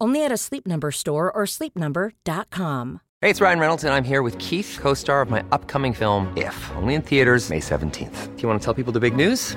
Only at a Sleep Number store or sleepnumber.com. Hey, it's Ryan Reynolds and I'm here with Keith, co-star of my upcoming film If, only in theaters May 17th. Do you want to tell people the big news?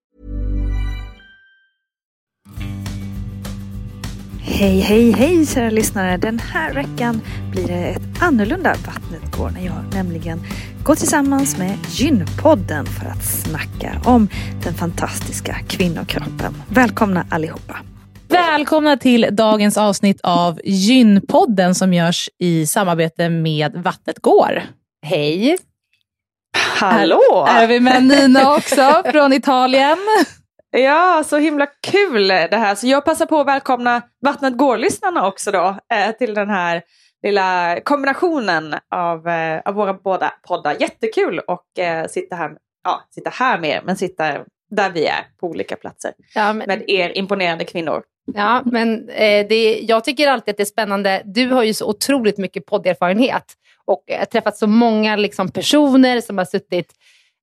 Hej, hej, hej kära lyssnare! Den här veckan blir det ett annorlunda Vattnet går när jag nämligen går tillsammans med Gynpodden för att snacka om den fantastiska kvinnokroppen. Välkomna allihopa! Välkomna till dagens avsnitt av Gynpodden som görs i samarbete med Vattnet går. Hej! Hallå! Här är vi med Nina också från Italien. Ja, så himla kul det här. Så jag passar på att välkomna Vattnet går-lyssnarna också då eh, till den här lilla kombinationen av, eh, av våra båda poddar. Jättekul att eh, sitta här, ja, sitta här med er, men sitta där vi är på olika platser Ja, men, med er imponerande kvinnor. ja, men eh, det, jag tycker alltid att det är spännande. Du har ju så otroligt mycket podderfarenhet och eh, träffat så många liksom, personer som har suttit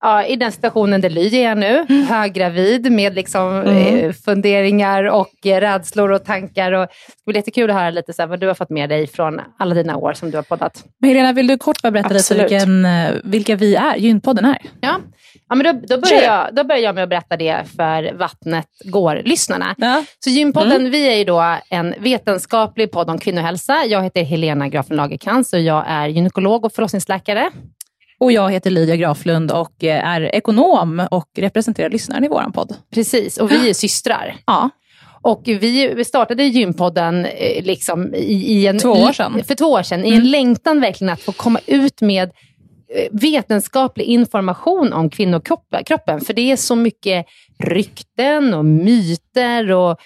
ja, i den situationen där Lydia är nu, höggravid med liksom, eh, funderingar och eh, rädslor och tankar. Och, det blir jättekul att höra lite så här, vad du har fått med dig från alla dina år som du har poddat. Men Helena, vill du kort bara berätta lite Absolut. vilken, eh, vilka vi är, Gynpodden är? Ja, ja men då, då, börjar jag, då börjar jag med att berätta det för Vattnet går-lyssnarna. Ja. Så Gynpodden, vi är ju då en vetenskaplig podd om kvinnohälsa. Jag heter Helena Grafen Lagerkrans och jag är gynekolog och förlossningsläkare. Och jag heter Lydia Graflund och eh, är ekonom och representerar lyssnaren i vår podd. Precis, och vi är systrar. Ja, Och vi, startade Gympodden eh, liksom i, i en, Två år sedan. För två år sedan, i en Mm. längtan verkligen att få komma ut med eh, vetenskaplig information om kvinnokroppen. kroppen. För det är så mycket rykten och myter och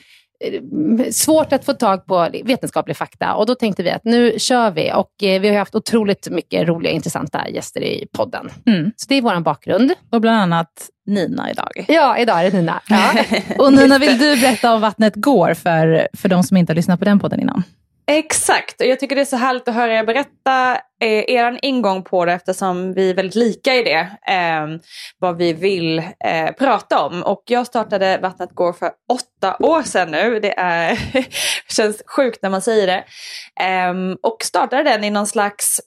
svårt att få tag på vetenskaplig fakta. Och då tänkte vi att nu kör vi. Och eh, vi har haft otroligt mycket roliga intressanta gäster i podden. Mm. Så det är vår bakgrund. och bland annat Nina idag. Ja, idag är det Nina. Ja. Och Nina, vill du berätta om Vattnet går för, för de som inte har lyssnat på den podden innan? Exakt, och jag tycker det är så härligt att höra er berätta eh, er ingång på det eftersom vi är väldigt lika i det. Eh, vad vi vill eh, prata om. Och jag startade Vattnet går för åtta år sedan nu. Det är, känns sjukt när man säger det. Eh, och startade den i någon slags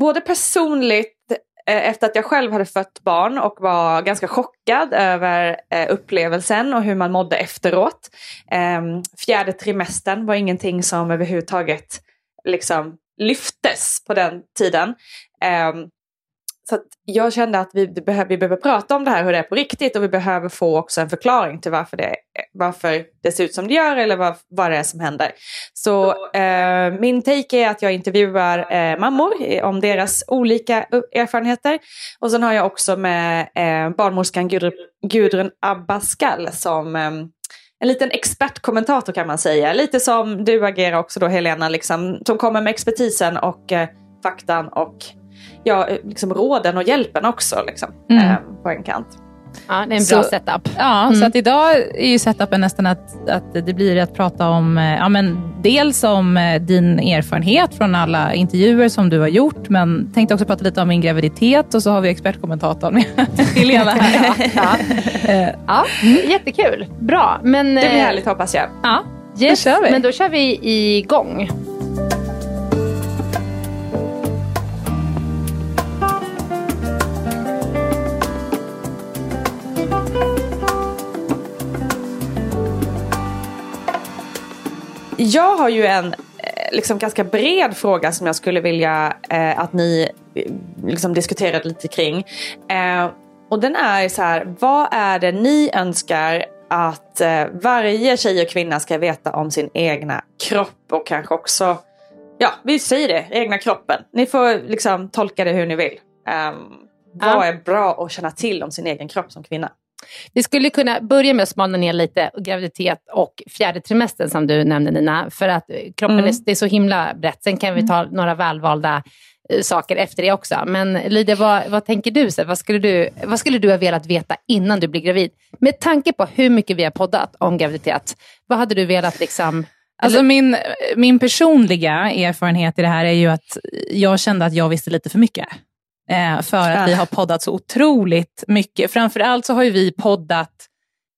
både personligt Eh, efter att jag själv hade fött barn och var ganska chockad över eh, upplevelsen och hur man mådde efteråt. Eh, fjärde trimestern var ingenting som överhuvudtaget liksom lyftes på den tiden. Ehm, så jag kände att vi, behöver, vi behöver prata om det här, hur det är på riktigt och vi behöver få också en förklaring till varför det, varför det ser ut som det gör eller vad, vad det är som händer. Så eh, min take är att jag intervjuar eh, mammor om deras olika erfarenheter. Och sen har jag också med eh, barnmorskan Gudrun, Gudrun Abascal som eh, en liten expertkommentator kan man säga. Lite som du agerar också då Helena, liksom, som kommer med expertisen och eh, faktan och ja, liksom råden och hjälpen också liksom, mm. eh, på en kant. Ja, det är en bra så, setup. Ja, mm. så att idag är ju setupen nästan att, att det blir att prata om, eh, ja, men dels om eh, din erfarenhet från alla intervjuer som du har gjort, men tänkte också prata lite om min graviditet och så har vi expertkommentatorn med Helena här. ja, ja. ja mm. jättekul. Bra. Men, det blir härligt hoppas jag. Ja, yes, då kör vi. Men då kör vi igång. Jag har ju en eh, liksom ganska bred fråga som jag skulle vilja eh, att ni eh, liksom diskuterade lite kring. Eh, och den är så här, vad är det ni önskar att eh, varje tjej och kvinna ska veta om sin egna kropp och kanske också, ja vi säger det, egna kroppen. Ni får liksom tolka det hur ni vill. Um, vad är bra att känna till om sin egen kropp som kvinna? Vi skulle kunna börja med att smala ner lite graviditet och fjärde trimestern som du nämnde Nina. För att kroppen mm. är, det är så himla brett. Sen kan vi ta mm. några välvalda eh, saker efter det också. Men Lydia, vad, vad tänker du? Så vad, skulle du? vad skulle du ha velat veta innan du blir gravid? Med tanke på hur mycket vi har poddat om graviditet, vad hade du velat liksom Alltså min, min personliga erfarenhet i det här är ju att jag kände att jag visste lite för mycket. Eh, för att vi har poddat så otroligt mycket. Framförallt så har ju vi poddat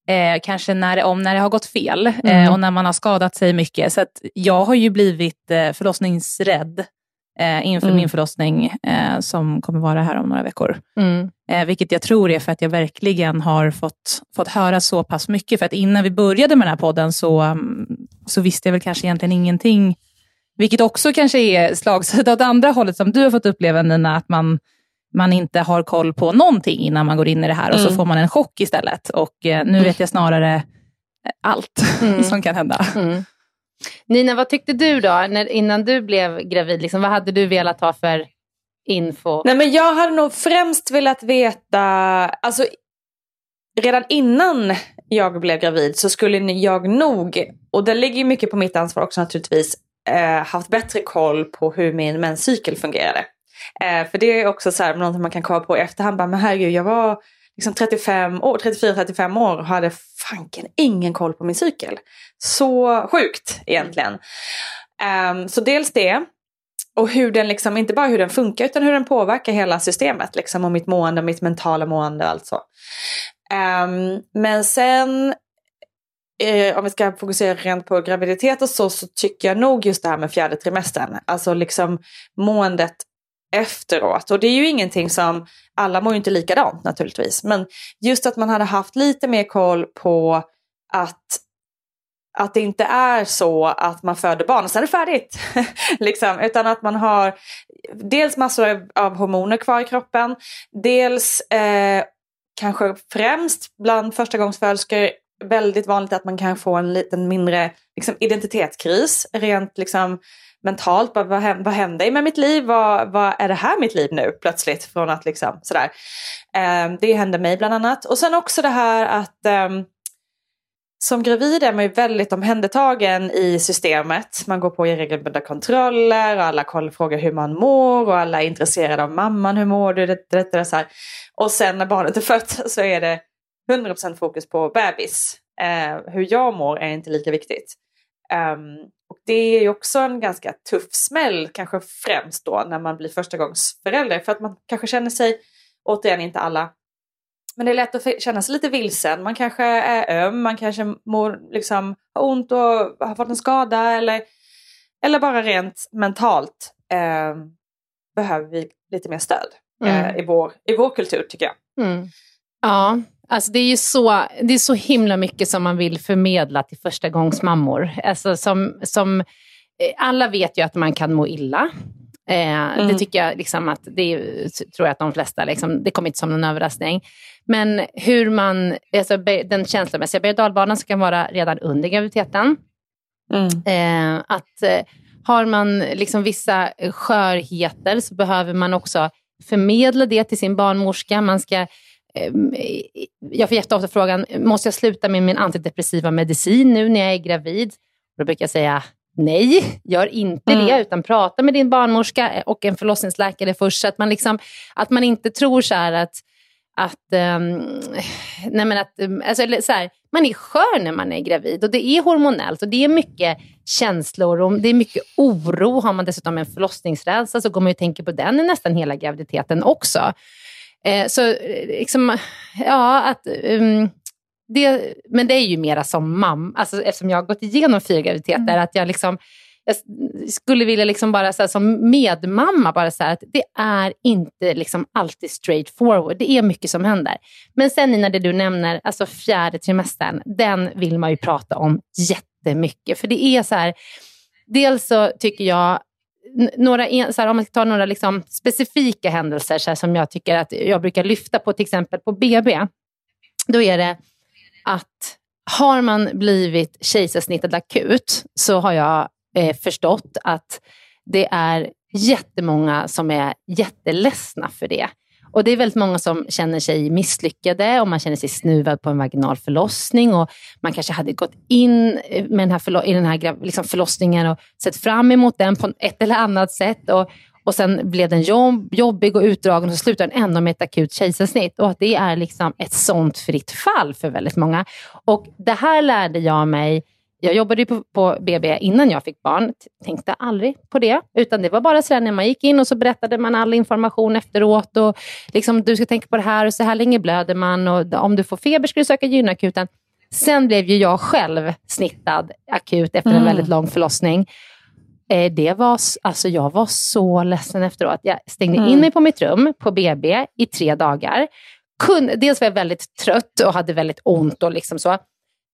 eh, kanske när, om när det har gått fel eh, mm. och när man har skadat sig mycket. Så jag har ju blivit eh, förlossningsrädd eh, inför mm. min förlossning eh, som kommer vara här om några veckor. Mm. Eh, vilket jag tror är för att jag verkligen har fått, fått höra så pass mycket. För att innan vi började med den här podden så, um, så visste jag väl kanske egentligen ingenting. Vilket också kanske är slagsida åt andra hållet som du har fått uppleva Nina, att man man inte har koll på någonting innan man går in i det här och mm. så får man en chock istället. Och eh, nu vet jag snarare allt mm. som kan hända. Mm. Nina, vad tyckte du då när, innan du blev gravid? Liksom, vad hade du velat ha för info? Nej, men jag hade nog främst velat veta, alltså redan innan jag blev gravid så skulle jag nog, och det ligger mycket på mitt ansvar också naturligtvis, eh, haft bättre koll på hur min menscykel fungerade. Eh, för det är också så här, något man kan komma på i efterhand. Bara, men herregud, jag var liksom 35 år, 34-35 år och hade fanken ingen koll på min cykel. Så sjukt egentligen. Um, så dels det. Och hur den liksom, inte bara hur den funkar utan hur den påverkar hela systemet. Liksom, och mitt mående, mitt mentala mående och allt så. Um, men sen eh, om vi ska fokusera rent på graviditet och så, så tycker jag nog just det här med fjärde trimestern. Alltså liksom måendet efteråt. Och det är ju ingenting som, alla mår ju inte likadant naturligtvis, men just att man hade haft lite mer koll på att att det inte är så att man föder barn och sen är det färdigt. liksom, utan att man har dels massor av hormoner kvar i kroppen. Dels eh, kanske främst bland förstagångsföderskor väldigt vanligt att man kan få en liten mindre liksom, identitetskris. Rent liksom, mentalt. Bara, vad, vad händer med mitt liv? Vad, vad är det här mitt liv nu plötsligt? Från att liksom sådär. Eh, det hände mig bland annat. Och sen också det här att eh, som gravid är man ju väldigt omhändertagen i systemet. Man går på regelbundna kontroller och alla frågar hur man mår och alla är intresserade av mamman. Hur mår du? Det, det, det, så här. Och sen när barnet är fött så är det 100% fokus på bebis. Eh, hur jag mår är inte lika viktigt. Um, och det är ju också en ganska tuff smäll, kanske främst då när man blir förstagångsförälder. För att man kanske känner sig, återigen inte alla, men det är lätt att känna sig lite vilsen. Man kanske är öm, man kanske mår, liksom, har ont och har fått en skada eller, eller bara rent mentalt eh, behöver vi lite mer stöd Mm. eh, i, vår, i vår kultur tycker jag. Mm. Ja, alltså det är ju så, det är så himla mycket som man vill förmedla till förstagångsmammor. Alltså som, som, eh, alla vet ju att man kan må illa. Eh, Det tycker jag liksom att det tror jag att de flesta, liksom, det kommer inte som någon överraskning. Men hur man, alltså den känslomässiga berg dalbanan som kan vara redan under graviditeten. Eh, att eh, har man liksom vissa skörheter så behöver man också förmedla det till sin barnmorska. Man ska, jag får jätteofta frågan, måste jag sluta med min antidepressiva medicin nu när jag är gravid? Då brukar jag säga nej, gör inte det, utan prata med din barnmorska och en förlossningsläkare först. Så att man, liksom, att man inte tror så här att att, ehm, nej men att ehm, alltså, eller så här, man är skör när man är gravid och det är hormonellt och det är mycket känslor och det är mycket oro. Har man dessutom en förlossningsrädsla så går man ju tänka på den i nästan hela graviditeten också. Eh, så eh, liksom, ja, att... ehm, det, men det är ju mera som mamma, alltså, eftersom jag har gått igenom fyra graviditeter, att jag liksom jag skulle vilja liksom bara så här, som medmamma bara säga att det är inte liksom alltid straight forward. Det är mycket som händer. Men sen Nina, det du nämner, alltså fjärde trimestern, den vill man ju prata om jättemycket. För det är så här, dels så tycker jag några, en- så här, om man ska ta några liksom specifika händelser så här, som jag tycker att jag brukar lyfta på, till exempel på BB, då är det att har man blivit kejsarsnittad akut så har jag eh, förstått att det är jättemånga som är jätteledsna för det. Och det är väldigt många som känner sig misslyckade och man känner sig snuvad på en vaginal förlossning och man kanske hade gått in med den här förlo- i den här liksom förlossningen och sett fram emot den på ett eller annat sätt. Och, och sen blev den jobb, jobbig och utdragen och så slutar den ändå med ett akut kejsarsnitt. Och att det är liksom ett sånt fritt fall för väldigt många. Och det här lärde jag mig jag jobbade ju på, på BB innan jag fick barn, tänkte aldrig på det. Utan det var bara så här när man gick in och så berättade man all information efteråt. Och liksom, du ska tänka på det här och så här länge blöder man och om du får feber ska du söka gynakuten. Sen blev ju jag själv snittad akut efter en väldigt lång förlossning. Eh, det var, alltså jag var så ledsen efteråt. Jag stängde in mig på mitt rum på BB i tre dagar. Kunde, dels var jag väldigt trött och hade väldigt ont och liksom så.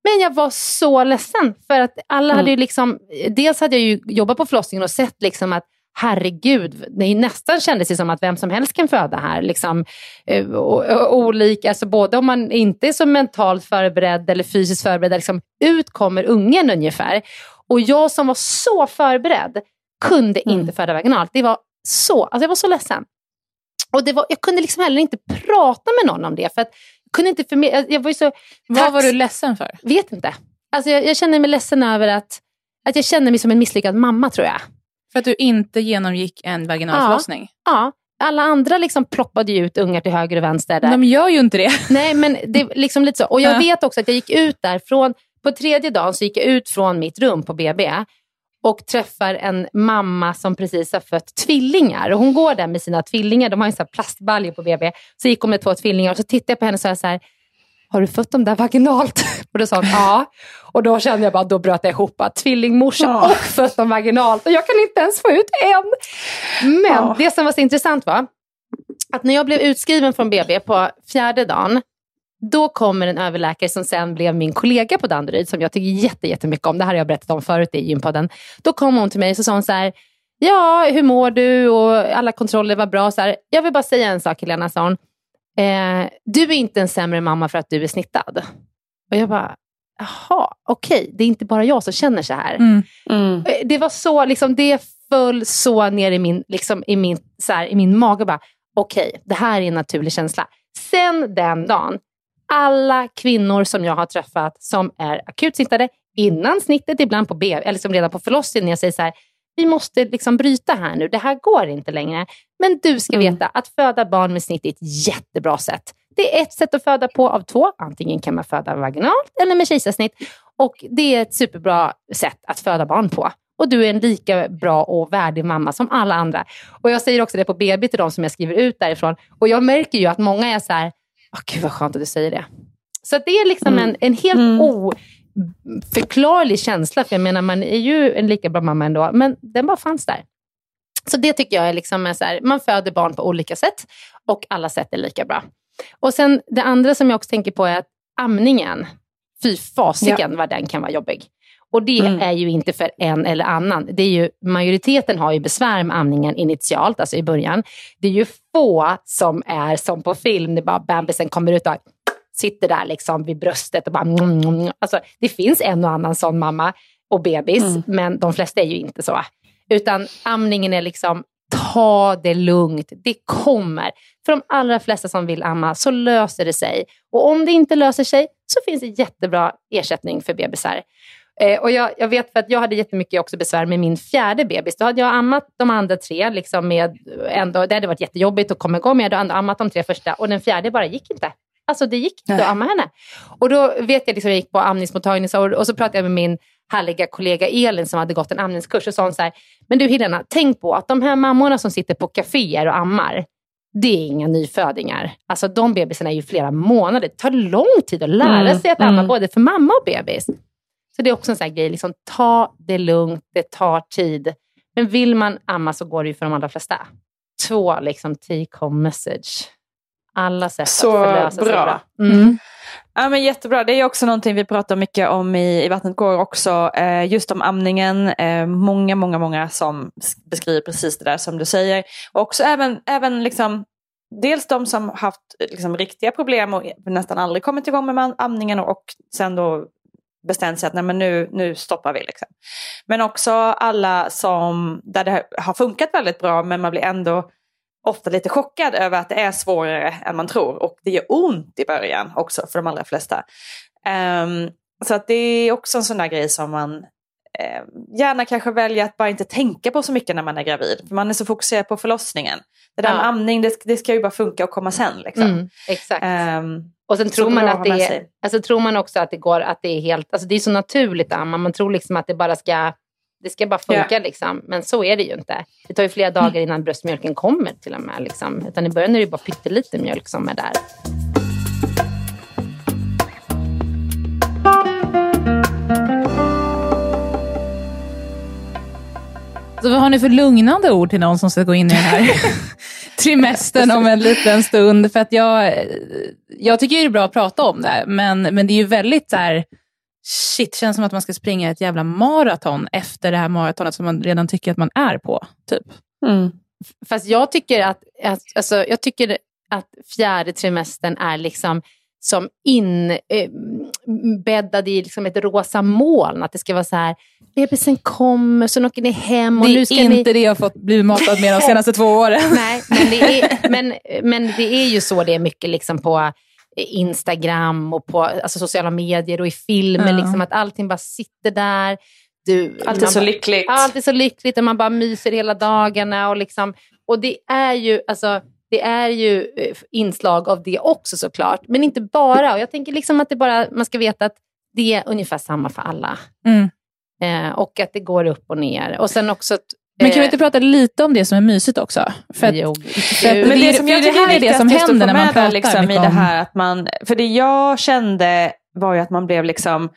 Men jag var så ledsen för att alla hade ju liksom, dels hade jag ju jobbat på förlossningen och sett liksom att herregud, det är nästan kändes det som att vem som helst kan föda här. Liksom, eh, olika, alltså både om man inte är så mentalt förberedd eller fysiskt förberedd, liksom, ut kommer ungen ungefär. Och jag som var så förberedd kunde inte föda vaginalt. Det var så, alltså jag var så ledsen. Och det var, jag kunde liksom heller inte prata med någon om det. För att kunde inte förmedla, jag, jag var ju så Vad var du ledsen för? Vet inte. Alltså jag, jag känner mig ledsen över att, att jag känner mig som en misslyckad mamma tror jag. För att du inte genomgick en vaginal Ja. förlossning? Ja, alla andra liksom ploppade ju ut ungar till höger och vänster. Där. De gör ju inte det. Nej, men det är liksom lite så. Och jag Ja. vet också att jag gick ut där från, på tredje dagen så gick jag ut från mitt rum på BB och träffar en mamma som precis har fött tvillingar. Och hon går där med sina tvillingar, de har ju här plastbaljor på BB. Så gick hon med två tvillingar och så tittade jag på henne och sa så här, har du fött dem där vaginalt? Och då sa hon ja. Och då kände jag bara, då bröt jag ihop. Tvillingmorsa och fött dem vaginalt. Och jag kan inte ens få ut en. Men det som var så intressant var att när jag blev utskriven från BB på fjärde dagen, då kommer en överläkare som sen blev min kollega på Danderyd, som jag tycker jätte, jättemycket om. Det här har jag berättat om förut i gympodden. Då kom hon till mig och så sa hon så här, ja, hur mår du? Och alla kontroller var bra. Så här, jag vill bara säga en sak, Helena, sa hon. Eh, du är inte en sämre mamma för att du är snittad. Och jag bara, jaha, okej, det är inte bara jag som känner så här. Mm. Eh, Det var så, liksom, det föll så ner i min, liksom, i min, så här, i min mage. Bara, Okej, det här är en naturlig känsla. Sen den dagen, alla kvinnor som jag har träffat som är akut snittade innan snittet, ibland på B, eller liksom redan på förlossningen, jag säger så här, vi måste liksom bryta här nu, det här går inte längre. Men du ska veta att föda barn med snitt är ett jättebra sätt. Det är ett sätt att föda på av två. Antingen kan man föda vaginalt eller med kejsarsnitt. Och det är ett superbra sätt att föda barn på. Och du är en lika bra och värdig mamma som alla andra. Och jag säger också det på BB till de som jag skriver ut därifrån. Och jag märker ju att många är så här, åh gud vad skönt att du säger det. Så det är liksom en, en helt oförklarlig känsla. För jag menar, man är ju en lika bra mamma ändå. Men den bara fanns där. Så det tycker jag är liksom är så här, man föder barn på olika sätt och alla sätt är lika bra. Och sen det andra som jag också tänker på är att amningen, fy fasiken vad den kan vara jobbig. Och det Mm. är ju inte för en eller annan. Det är ju, majoriteten har ju besvär med amningen initialt, alltså i början. Det är ju få som är som på film, det bara bebisen kommer ut och sitter där liksom vid bröstet och bara... Mm. Alltså, det finns en och annan sån mamma och bebis, Mm. men de flesta är ju inte så. Utan amningen är liksom, ta det lugnt, det kommer. För de allra flesta som vill amma så löser det sig. Och om det inte löser sig så finns det jättebra ersättning för bebisar. Eh, och jag, jag vet för att jag hade jättemycket också besvär med min fjärde bebis. Då hade jag ammat de andra tre, liksom med ändå, det hade varit jättejobbigt att komma igång, men jag hade ammat de tre första och den fjärde bara gick inte. Alltså det gick inte Nej. att amma henne. Och då vet jag, liksom, jag gick på amningsmottagning så, och så pratade jag med min härliga kollega Elin som hade gått en amningskurs och sa hon så här, men du Helena, tänk på att de här mammorna som sitter på kaféer och ammar, det är inga nyfödingar. Alltså de bebisarna är ju flera månader. Det tar lång tid att lära Mm, sig att amma mm. både för mamma och bebis. Så det är också en sån här grej, liksom, ta det lugnt, det tar tid. Men vill man amma så går det ju för de allra flesta. Två liksom take home message. Alla sätt Så att förlösa sig bra. bra. Mm. Ja, men jättebra. Det är också någonting vi pratar mycket om i, i Vattnet går också. Eh, just om amningen. Eh, många, många, många som beskriver precis det där som du säger. Och också även, även liksom, dels de som haft liksom, riktiga problem och nästan aldrig kommit igång med amningen och, och sen då bestämt sig att nej, men nu, nu stoppar vi. Liksom. Men också alla som, där det har funkat väldigt bra men man blir ändå ofta lite chockad över att det är svårare än man tror. Och det gör ont i början också för de allra flesta. Ehm, så att det är också en sån där grej som man eh, gärna kanske väljer att bara inte tänka på så mycket när man är gravid. För man är så fokuserad på förlossningen. Det där Ja. med amning, det, det ska ju bara funka och komma sen. Liksom. Mm, exakt. Ehm, Och sen Så tror man att det är, alltså tror man också att det går, att det är helt, alltså det är så naturligt att amma. Man tror liksom att det bara ska, det ska bara funka liksom. Men så är det ju inte. Det tar ju flera dagar innan bröstmjölken kommer till och med liksom. Utan i början är det ju bara pyttelite mjölk som är där. Så vad har ni för lugnande ord till någon som ska gå in i den här trimestern om en liten stund? För att jag, jag tycker det är bra att prata om det, men, men det är ju väldigt så här, shit, känns som att man ska springa ett jävla maraton efter det här maratonet som man redan tycker att man är på. Typ. mm. Fast jag tycker att, att, alltså, jag tycker att fjärde trimestern är liksom som inbäddad i liksom ett rosa moln. Att det ska vara så här, bebisen kommer, sen åker ni hem och det nu är ska inte ni... det jag fått bli matad med de senaste två åren. Nej, men det, är, men, men det är ju så det är mycket liksom på Instagram och på alltså, sociala medier och i filmer. Ja. Liksom, att allting bara sitter där. Du, Allt är så bara- lyckligt. Allt är så lyckligt och man bara myser hela dagarna. Och, liksom, och det är ju, alltså, det är ju eh, inslag av det också såklart. Men inte bara. Och jag tänker liksom att det bara, man ska veta att det är ungefär samma för alla. Mm. Eh, och att det går upp och ner. Och sen också... att, Men kan vi eh, inte prata lite om det som är mysigt också? För att, Jo, för att. Men det, det som jag det här är det som händer när man med pratar liksom, i det här att man, för det jag kände var ju att man blev liksom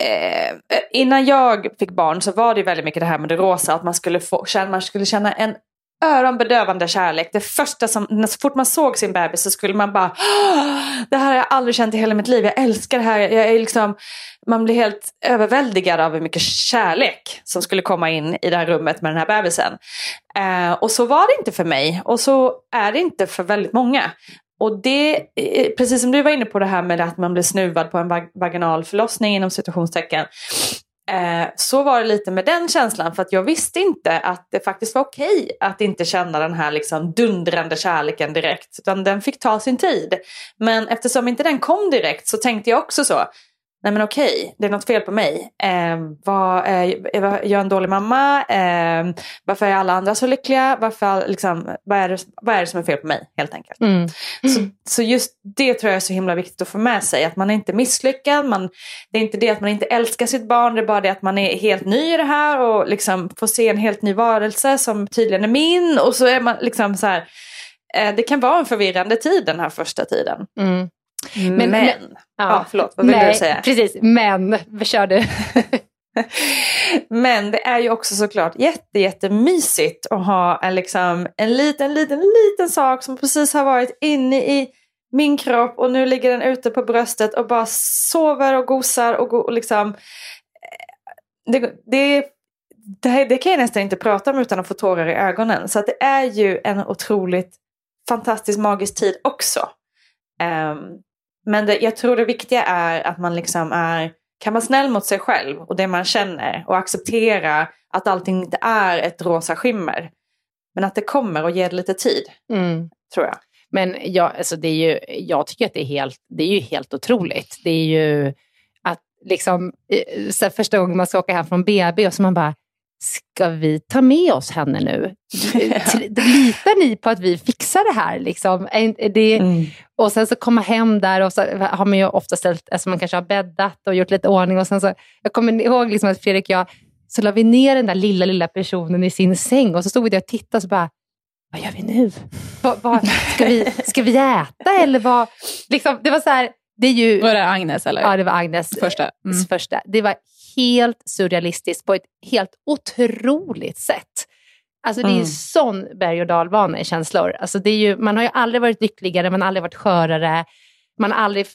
Eh, innan jag fick barn så var det väldigt mycket det här med det rosa, att man skulle, få, känna, man skulle känna en öronbedövande kärlek. Det första som, när- så fort man såg sin bebis så skulle man bara, det här har jag aldrig känt i hela mitt liv, jag älskar det här. Jag är liksom, man blir helt överväldigad av hur mycket kärlek som skulle komma in i det här rummet med den här bebisen. Eh, och så var det inte för mig och så är det inte för väldigt många. Och det, eh, precis som du var inne på det här med att man blir snuvad på en vag- vaginal förlossning inom situationstecken. Eh, så var det lite med den känslan för att jag visste inte att det faktiskt var okej att inte känna den här liksom dundrande kärleken direkt. Utan den fick ta sin tid. Men eftersom inte den kom direkt så tänkte jag också så. Nej men okej, det är något fel på mig. Eh, vad, eh, är jag en dålig mamma? Eh, varför är alla andra så lyckliga? Varför, liksom, vad, är det, vad är det som är fel på mig helt enkelt? Mm. Så, så just det tror jag är så himla viktigt att få med sig. Att man är inte misslyckad. Man, det är inte det att man inte älskar sitt barn. Det är bara det att man är helt ny i det här. Och liksom får se en helt ny varelse som tydligen är min. Och så är man liksom så här. Eh, det kan vara en förvirrande tid den här första tiden. Mm. Men. men- ja, förlåt, vad vill Nej, du säga? Precis, men kör du. Men det är ju också såklart jätte, jättemysigt att ha en, liksom, en liten, liten, liten sak som precis har varit inne i min kropp och nu ligger den ute på bröstet och bara sover och gosar och, go och liksom. eh, Det, det, det, det kan jag nästan inte prata om utan att få tårar i ögonen. Så det är ju en otroligt fantastisk magisk tid också. Um, men det, jag tror det viktiga är att man liksom är, kan vara snäll mot sig själv och det man känner och acceptera att allting inte är ett rosa skimmer. Men att det kommer och ger lite tid, Mm. tror jag. Men jag, alltså det är ju, jag tycker att det är, helt, det är ju helt otroligt. Det är ju att liksom, eh, så första gången man ska åka hem från BB och så man bara, ska vi ta med oss henne nu? Litar ni på att vi fixar det här? Liksom? Det, Mm. Och sen så komma hem där och så har man ju ofta ställt, alltså man kanske har bäddat och gjort lite ordning och sen så, jag kommer ihåg liksom att Fredrik och jag, så la vi ner den där lilla, lilla personen i sin säng och så stod vi där och tittade och så bara, vad gör vi nu? Vad, vad, ska, vi, ska vi äta eller vad? Liksom, det var så här, det är ju... Var det Agnes eller? Ja, det var Agnes Första. Mm. första. Det var helt surrealistiskt på ett helt otroligt sätt. Alltså det är ju Mm. sån berg och dalbana i känslor. Alltså det är ju, man har ju aldrig varit lyckligare, man har aldrig varit skörare. Man har aldrig,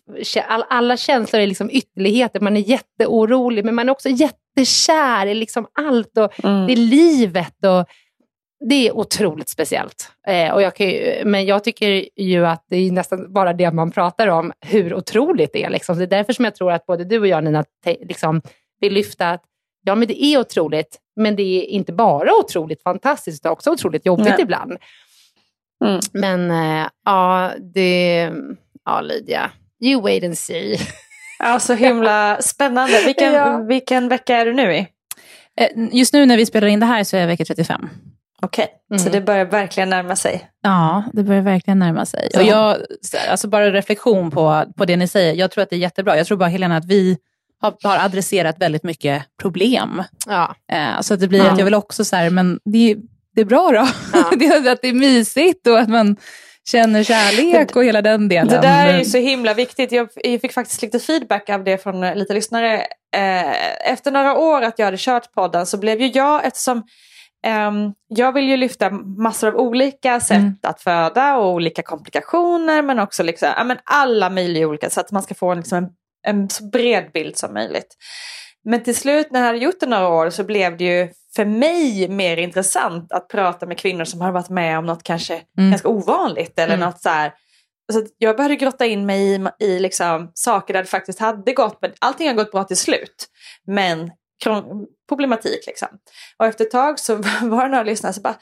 all, alla känslor är liksom ytterligheter. Man är jätteorolig, men man är också jättekär i liksom allt. Och Mm. Det är livet. Och det är otroligt speciellt. Eh, och jag ju, men jag tycker ju att det är nästan bara det man pratar om, hur otroligt det är. Liksom. Det är därför som jag tror att både du och jag, Nina, te, liksom, vill lyfta att ja, men det är otroligt, men det är inte bara otroligt fantastiskt, det är också otroligt jobbigt Nej. ibland. Mm. Men eh, ja, det... Ja, Lydia. You wait and see. Ja, så himla spännande. Vilken, Ja. vilken vecka är du nu i? Eh, Just nu när vi spelar in det här så är jag vecka 35. Okej, så Mm. det börjar verkligen närma sig. Ja, det börjar verkligen närma sig. Så- Och jag, alltså bara reflektion på, på det ni säger. Jag tror att det är jättebra. Jag tror bara Helena att vi har, har adresserat väldigt mycket problem. Ja. Eh, så att det blir Ja. att jag vill också så här, men det, det är bra då. Ja. det, är- att det är mysigt och att man känner kärlek och hela den delen. Det där är ju så himla viktigt. Jag, jag fick faktiskt lite feedback av det från eh, lite lyssnare. Eh, efter några år att jag hade kört podden så blev ju jag, eftersom ehm, jag vill ju lyfta massor av olika sätt Mm. att föda och olika komplikationer men också liksom, ja, men alla möjliga olika så att man ska få en, liksom en, en så bred bild som möjligt. Men till slut när jag hade gjort det några år så blev det ju för mig mer intressant att prata med kvinnor som har varit med om något kanske Mm. ganska ovanligt eller Mm. något så här. Så jag började grotta in mig i, i liksom saker där det faktiskt hade gått, men allting har gått bra till slut. Men problematik liksom. Och efter ett tag så var det några lyssnare som bara,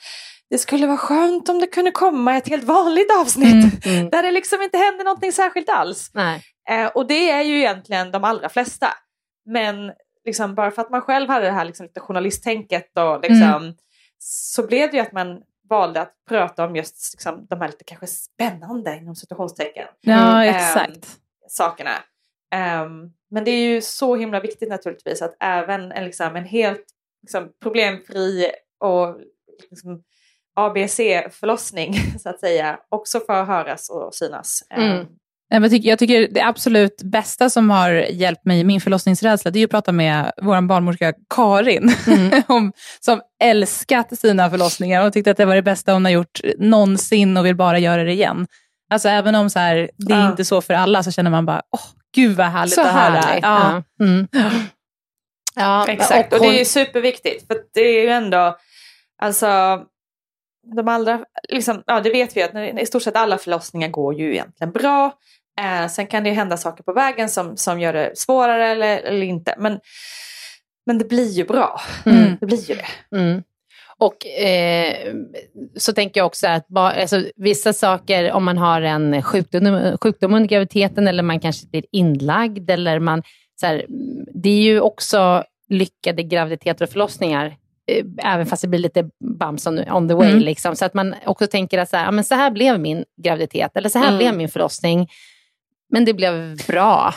det skulle vara skönt om det kunde komma ett helt vanligt avsnitt. Mm. Där det liksom inte händer någonting särskilt alls. Eh, och det är ju egentligen de allra flesta. Men liksom, bara för att man själv hade det här liksom, lite journalisttänket och liksom, så blev det ju att man valde att prata om just liksom, de här lite kanske spännande inom situationstecken Ja, Mm. exakt. sakerna. Ehm, men det är ju så himla viktigt naturligtvis att även en, liksom, en helt liksom, problemfri och liksom, ABC-förlossning så att säga också får höras och synas. Ehm, Mm. Men Jag tycker, det absolut bästa som har hjälpt mig i min förlossningsrädsla, det är ju att prata med vår barnmorska Karin, om, som älskat sina förlossningar och tyckte att det var det bästa hon har gjort någonsin och vill bara göra det igen. Alltså även om så här, det är Ja. inte så för alla, så känner man bara, åh, gud vad härligt Så att höra. härligt. Ja. Ja. Mm. Ja, Exakt, och, hon- det är superviktigt. För det är ju ändå, alltså, de allra, liksom, ja det vet vi att när- i stort sett alla förlossningar går ju egentligen bra. Eh, sen kan det hända saker på vägen som, som gör det svårare eller, eller inte. Men, men det blir ju bra. Mm. Det blir ju det. Mm. Och eh, så tänker jag också att ba, alltså, vissa saker, om man har en sjukdom, sjukdom under graviditeten eller man kanske blir inlagd eller man, så här, det är ju också lyckade graviditeter och förlossningar, även fast det blir lite bumps on, on the way. Mm. Liksom, så att man också tänker att så här, men så här blev min graviditet eller så här Mm. blev min förlossning. Men det blev bra.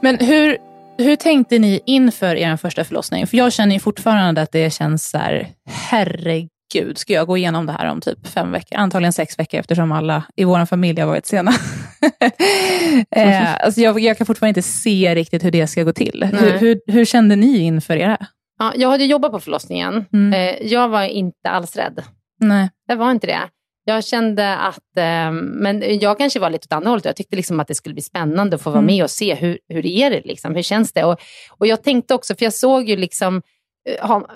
Men hur, hur tänkte ni inför er första förlossning? För jag känner ju fortfarande att det känns så här, herregud gud, ska jag gå igenom det här om typ fem veckor? Antagligen sex veckor eftersom alla i vår familj har varit sena. eh, alltså jag, jag, kan fortfarande inte se riktigt hur det ska gå till. Hur, hur, hur, kände ni inför det? Ja, jag hade jobbat på förlossningen. Mm. Eh, jag var inte alls rädd. Nej. Jag var inte det. Jag kände att, eh, men jag kanske var lite åt andra hållet. Jag tyckte liksom att det skulle bli spännande att få vara mm. med och se hur, hur är det liksom, hur känns det? Och, och jag tänkte också, för jag såg ju liksom,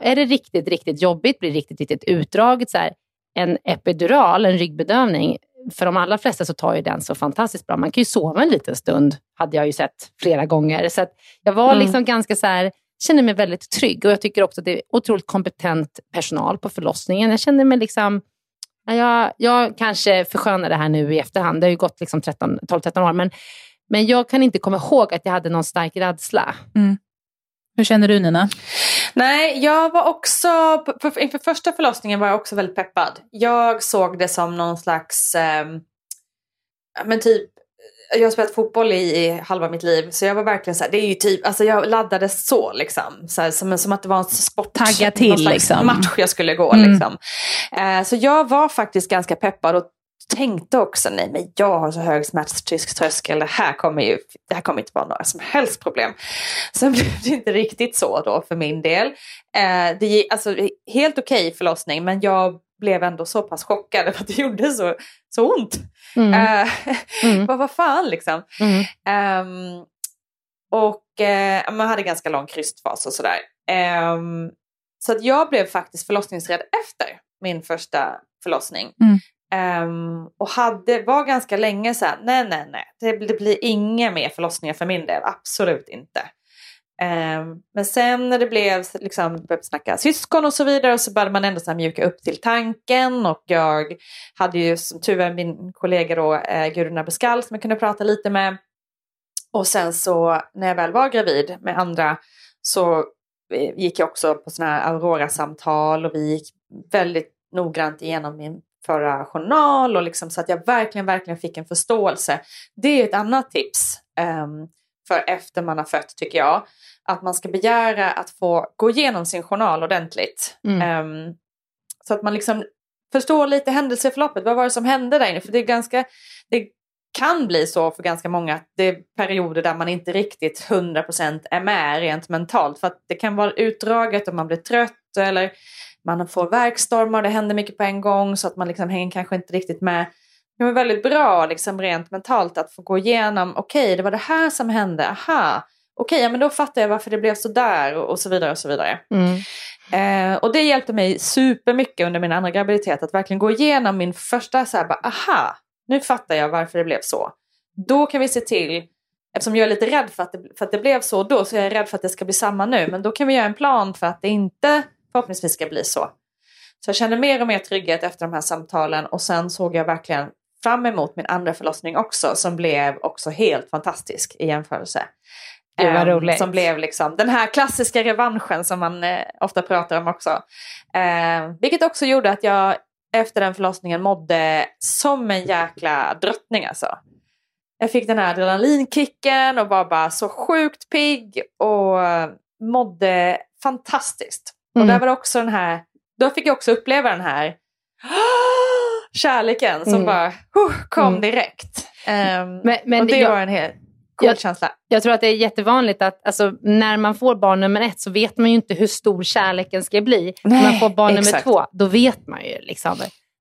är det riktigt, riktigt jobbigt, blir riktigt, riktigt utdraget, så här, en epidural, en ryggbedövning, för de allra flesta så tar ju den så fantastiskt bra. Man kan ju sova en liten stund, hade jag ju sett flera gånger. Så jag var mm. liksom ganska så här, kände mig väldigt trygg och jag tycker också att det är otroligt kompetent personal på förlossningen. Jag kände mig liksom jag, jag kanske förskönar det här nu i efterhand. Det har ju gått liksom 12-13 år. Men, men jag kan inte komma ihåg att jag hade någon stark rädsla. Mm. Hur känner du Nina? Nej, jag var också, inför första förlossningen var jag också väldigt peppad. Jag såg det som någon slags, eh, men typ jag har spelat fotboll i, halva mitt liv så jag var verkligen så här, det är ju typ, alltså jag laddade så liksom. Så här, som, som att det var en sport, Tagga till liksom. match jag skulle gå mm. liksom. Eh, så jag var faktiskt ganska peppad och tänkte också, nej men jag har så hög smärttröskel, det här kommer ju det här kommer inte vara några som helst problem. Sen blev det inte riktigt så då för min del. Eh, det alltså helt okej okay förlossning men jag blev ändå så pass chockad för att det gjorde så, så ont. Mm. Uh, mm. vad, vad fan liksom. Mm. Um, och uh, man hade ganska lång krystfas och sådär. Um, så att jag blev faktiskt förlossningsrädd efter min första förlossning. Um, och hade, var ganska länge så här, nej nej nej, det, det blir inga mer förlossningar för min del, absolut inte. Um, men sen när det blev, liksom, började snacka syskon och så vidare så började man ändå så mjuka upp till tanken och jag hade ju som tur var min kollega då eh, Gudrun Abascal som jag kunde prata lite med. Och sen så när jag väl var gravid med andra så eh, gick jag också på sådana här Aurora-samtal och vi gick väldigt noggrant igenom min förra journal och liksom så att jag verkligen, verkligen fick en förståelse. Det är ett annat tips. Um, för efter man har fött tycker jag. Att man ska begära att få gå igenom sin journal ordentligt. Mm. Um, så att man liksom förstår lite händelseförloppet. Vad var det som hände där inne? För det är ganska, det kan bli så för ganska många att det är perioder där man inte riktigt 100% är med rent mentalt. För att det kan vara utdraget och man blir trött eller man får verkstormar, det händer mycket på en gång så att man liksom hänger kanske inte riktigt med det var väldigt bra liksom rent mentalt att få gå igenom, okej okay, det var det här som hände, aha, okej okay, ja, men då fattar jag varför det blev så där och, och så vidare och så vidare. Mm. Eh, och det hjälpte mig supermycket under min andra graviditet att verkligen gå igenom min första så här, bara, aha, nu fattar jag varför det blev så. Då kan vi se till, eftersom jag är lite rädd för att, det, för att det blev så då så är jag rädd för att det ska bli samma nu, men då kan vi göra en plan för att det inte förhoppningsvis ska bli så. Så jag kände mer och mer trygghet efter de här samtalen och sen såg jag verkligen fram emot min andra förlossning också som blev också helt fantastisk i jämförelse. Det var roligt. Um, som blev liksom den här klassiska revanschen som man eh, ofta pratar om också. Eh, vilket också gjorde att jag efter den förlossningen mådde som en jäkla drottning alltså. Jag fick den här adrenalinkicken och var bara så sjukt pigg och mådde fantastiskt. Mm. Och där var det också den här, då fick jag också uppleva den här kärleken som mm. bara uh, kom mm. direkt. Um, men, men och det jag, var en helt cool jag, känsla. Jag tror att det är jättevanligt att alltså, när man får barn nummer ett så vet man ju inte hur stor kärleken ska bli. Nej, när man får barn exakt. nummer två, då vet man ju liksom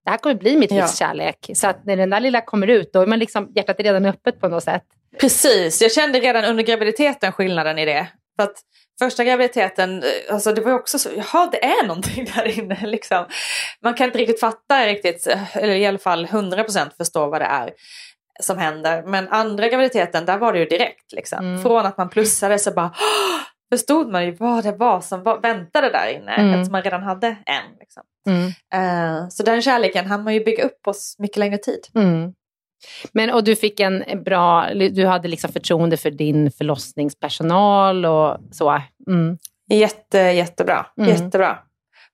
det här kommer bli mitt livs ja. kärlek. Så att när den där lilla kommer ut, då är man liksom, hjärtat redan öppet på något sätt. Precis, jag kände redan under graviditeten skillnaden i det. För att första graviditeten, eh, alltså det var också så, jaha det är någonting där inne liksom. Man kan inte riktigt fatta riktigt, eh, eller i alla fall 100% förstå vad det är som händer. Men andra graviditeten, där var det ju direkt liksom. Mm. Från att man plussade så bara förstod man ju vad det var som var, väntade där inne mm. eftersom man redan hade en. Liksom. Mm. Uh, så den kärleken hann man ju bygga upp på mycket längre tid. Mm. Men, och du fick en bra, du hade liksom förtroende för din förlossningspersonal och så? Mm. Jätte, jättebra. Mm. Jättebra.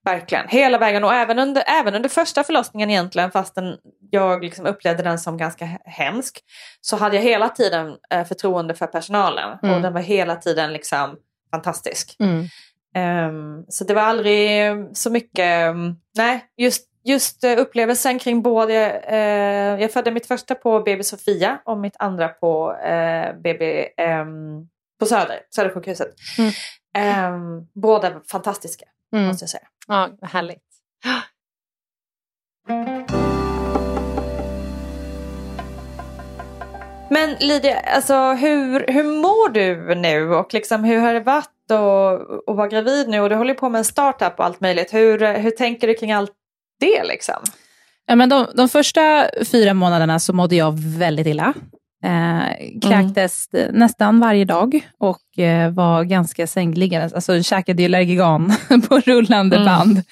Verkligen. Hela vägen och även under, även under första förlossningen egentligen fastän jag liksom upplevde den som ganska hemsk så hade jag hela tiden eh, förtroende för personalen mm. och den var hela tiden liksom fantastisk. Mm. Ehm, så det var aldrig så mycket, um, nej, just, just uh, upplevelsen kring både, uh, jag födde mitt första på BB Sofia och mitt andra på uh, BB um, på Söder, Södersjukhuset. Mm. Um, båda fantastiska, mm. måste jag säga. Ja, härligt. Men Lydia, alltså, hur, hur mår du nu och liksom, hur har det varit att vara gravid nu? Och du håller på med en startup och allt möjligt. Hur, hur tänker du kring allt det? Liksom? Ja, men de, de första fyra månaderna så mådde jag väldigt illa. Eh, kräktes mm. nästan varje dag och eh, var ganska sängliggande. Alltså käkade ju Lergigan på rullande mm. band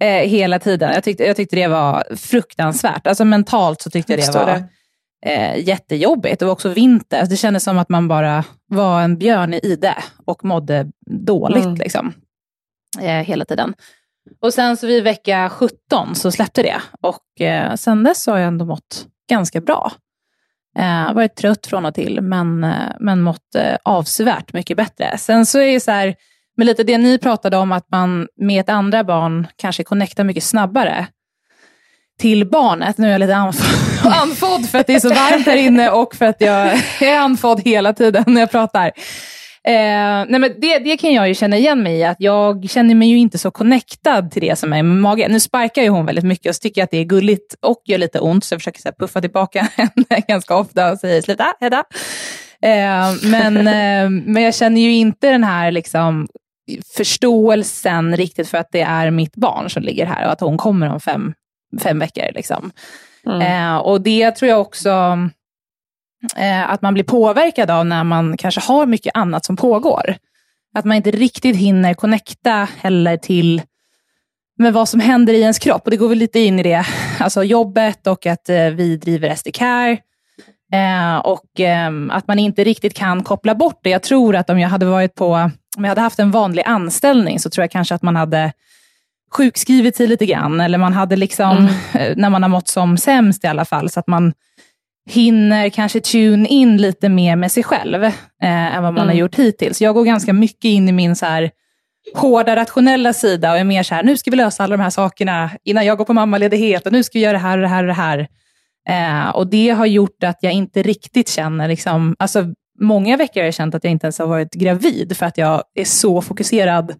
eh, hela tiden. Jag tyckte, jag tyckte det var fruktansvärt. Alltså mentalt så tyckte jag det var det eh, jättejobbigt. Det var också vinter. Det kändes som att man bara var en björn i ide och mådde dåligt mm. liksom, eh, hela tiden. Och sen så vid vecka 17 så släppte det och eh, sen dess har jag ändå mått ganska bra. Eh, varit trött från och till, men, eh, men mått eh, avsevärt mycket bättre. Sen så är det så här, med lite det ni pratade om, att man med ett andra barn kanske connectar mycket snabbare till barnet. Nu är jag lite andfådd för att det är så varmt här inne och för att jag är andfådd hela tiden när jag pratar. Eh, nej men det, det kan jag ju känna igen mig i, att jag känner mig ju inte så connectad till det som är med magen. Nu sparkar ju hon väldigt mycket och så tycker jag att det är gulligt och gör lite ont, så jag försöker så här, puffa tillbaka henne ganska ofta och säger sluta, Hedda. Eh, men, eh, men jag känner ju inte den här liksom, förståelsen riktigt för att det är mitt barn som ligger här och att hon kommer om fem fem veckor. Liksom. Mm. Eh, och det tror jag också eh, att man blir påverkad av när man kanske har mycket annat som pågår. Att man inte riktigt hinner connecta heller till med vad som händer i ens kropp. Och Det går väl lite in i det, alltså jobbet och att eh, vi driver SD Care. Eh, och eh, att man inte riktigt kan koppla bort det. Jag tror att om jag hade varit på, om jag hade haft en vanlig anställning så tror jag kanske att man hade sjukskrivit sig lite grann, eller man hade liksom, mm. När man har mått som sämst i alla fall, så att man hinner kanske tune in lite mer med sig själv eh, än vad man mm. har gjort hittills. Jag går ganska mycket in i min så här, hårda rationella sida och är mer så här, nu ska vi lösa alla de här sakerna innan jag går på mammaledighet och nu ska vi göra det här och det här och det här. Eh, och det har gjort att jag inte riktigt känner, liksom, alltså många veckor har jag känt att jag inte ens har varit gravid för att jag är så fokuserad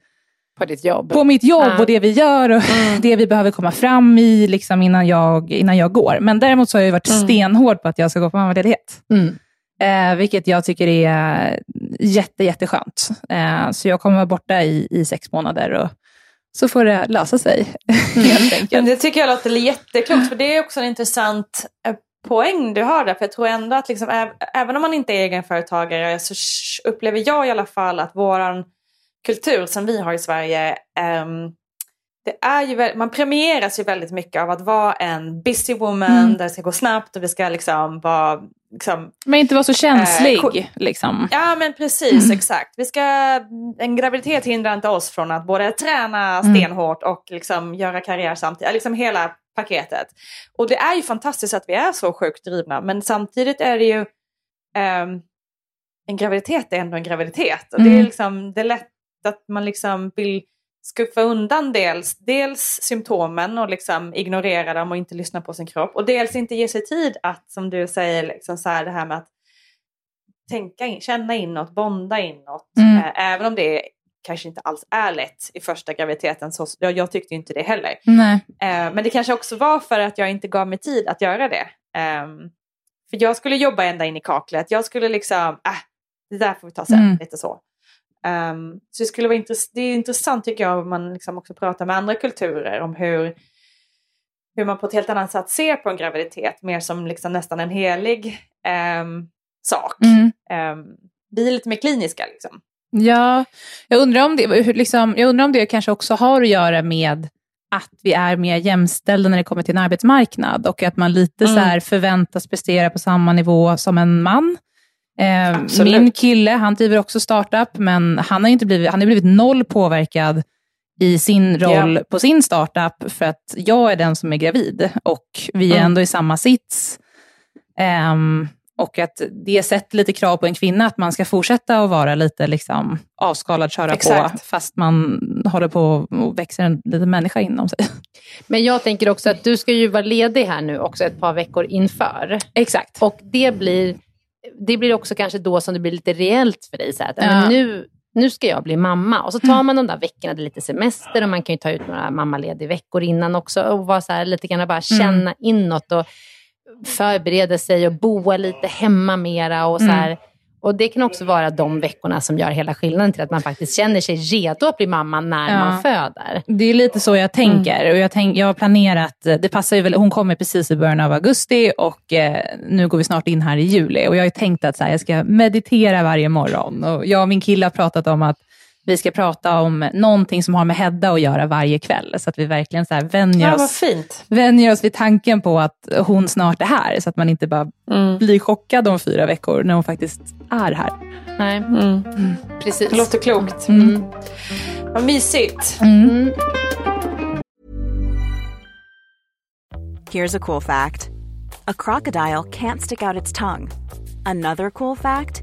på ditt jobb? På mitt jobb ja. och det vi gör och mm. det vi behöver komma fram i liksom innan, jag, innan jag går. Men däremot så har jag varit mm. stenhård på att jag ska gå på mammaledighet. Mm. Eh, vilket jag tycker är jätte, jätteskönt. Eh, så jag kommer vara borta i, i sex månader och så får det lösa sig. enkelt. Men det tycker jag låter jätteklokt, för det är också en intressant eh, poäng du har där. För jag tror ändå att liksom, även om man inte är egenföretagare så upplever jag i alla fall att våran kultur som vi har i Sverige. Um, det är ju, man premieras ju väldigt mycket av att vara en busy woman mm. där det ska gå snabbt och vi ska liksom vara... Liksom, men inte vara så känslig. Eh, liksom. Ja men precis, mm. exakt. Vi ska, en graviditet hindrar inte oss från att både träna mm. stenhårt och liksom göra karriär samtidigt. Liksom hela paketet. Och det är ju fantastiskt att vi är så sjukt drivna men samtidigt är det ju um, en graviditet är ändå en graviditet. Och det, är mm. liksom, det är lätt att man liksom vill skuffa undan dels, dels symptomen och liksom ignorera dem och inte lyssna på sin kropp. Och dels inte ge sig tid att, som du säger, liksom så här, det här med att tänka in, känna inåt, bonda inåt. Mm. Eh, även om det kanske inte alls är lätt i första graviditeten. Så, jag, jag tyckte inte det heller. Eh, men det kanske också var för att jag inte gav mig tid att göra det. Eh, för jag skulle jobba ända in i kaklet. Jag skulle liksom, äh, det där får vi ta sen. Mm. Lite så. Um, så det skulle vara intress det är intressant tycker jag om man liksom också pratar med andra kulturer om hur, hur man på ett helt annat sätt ser på en graviditet. Mer som liksom nästan en helig um, sak. Mm. Um, vi är lite mer kliniska liksom. Ja, jag undrar, om det, liksom, jag undrar om det kanske också har att göra med att vi är mer jämställda när det kommer till en arbetsmarknad och att man lite mm. så förväntas prestera på samma nivå som en man. Eh, min kille, han driver också startup, men han har, inte blivit, han har blivit noll påverkad i sin roll yeah. på sin startup, för att jag är den som är gravid och vi är mm. ändå i samma sits. Um, Och att det sätter lite krav på en kvinna att man ska fortsätta att vara lite liksom avskalad, köra Exakt. på, fast man håller på och växer en liten människa inom sig. Men jag tänker också att du ska ju vara ledig här nu också ett par veckor inför. Exakt. Och det blir, det blir också kanske då som det blir lite reellt för dig. Så att, Ja. nu, nu ska jag bli mamma. Och så tar man de där veckorna, det är lite semester och man kan ju ta ut några mammaledig veckor innan också och vara så här, lite grann bara känna inåt och förbereda sig och boa lite hemma mera. Och, så här. Och det kan också vara de veckorna som gör hela skillnaden till att man faktiskt känner sig redo att bli mamma när Ja. man föder. Det är lite så jag tänker. Och jag, tänk, jag har planerat, det passar ju väl, hon kommer precis i början av augusti och eh, nu går vi snart in här i juli. Och jag har ju tänkt att så här, jag ska meditera varje morgon. Och jag och min kille har pratat om att vi ska prata om någonting som har med Hedda att göra varje kväll. Så att vi verkligen så här vänjer, Ja, oss, fint. vänjer oss vid tanken på att hon snart är här. Så att man inte bara Mm. blir chockad om fyra veckor när hon faktiskt är här. Nej, Mm. precis. Det låter klokt. Mm. Vad mysigt. Mm. Here's a cool fact a crocodile can't stick out its tongue. Another cool fact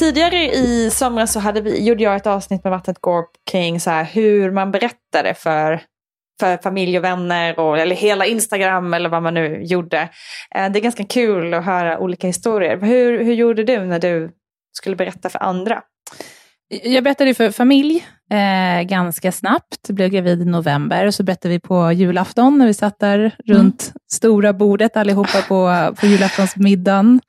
Tidigare i somras så hade vi, gjorde jag ett avsnitt med Vattnet går kring så här, hur man berättade för, för familj och vänner och, eller hela Instagram eller vad man nu gjorde. Eh, det är ganska kul att höra olika historier. Hur, hur gjorde du när du skulle berätta för andra? Jag berättade för familj eh, ganska snabbt. Jag blev gravid i november och så berättade vi på julafton när vi satt där runt stora bordet allihopa på, på julaftonsmiddagen.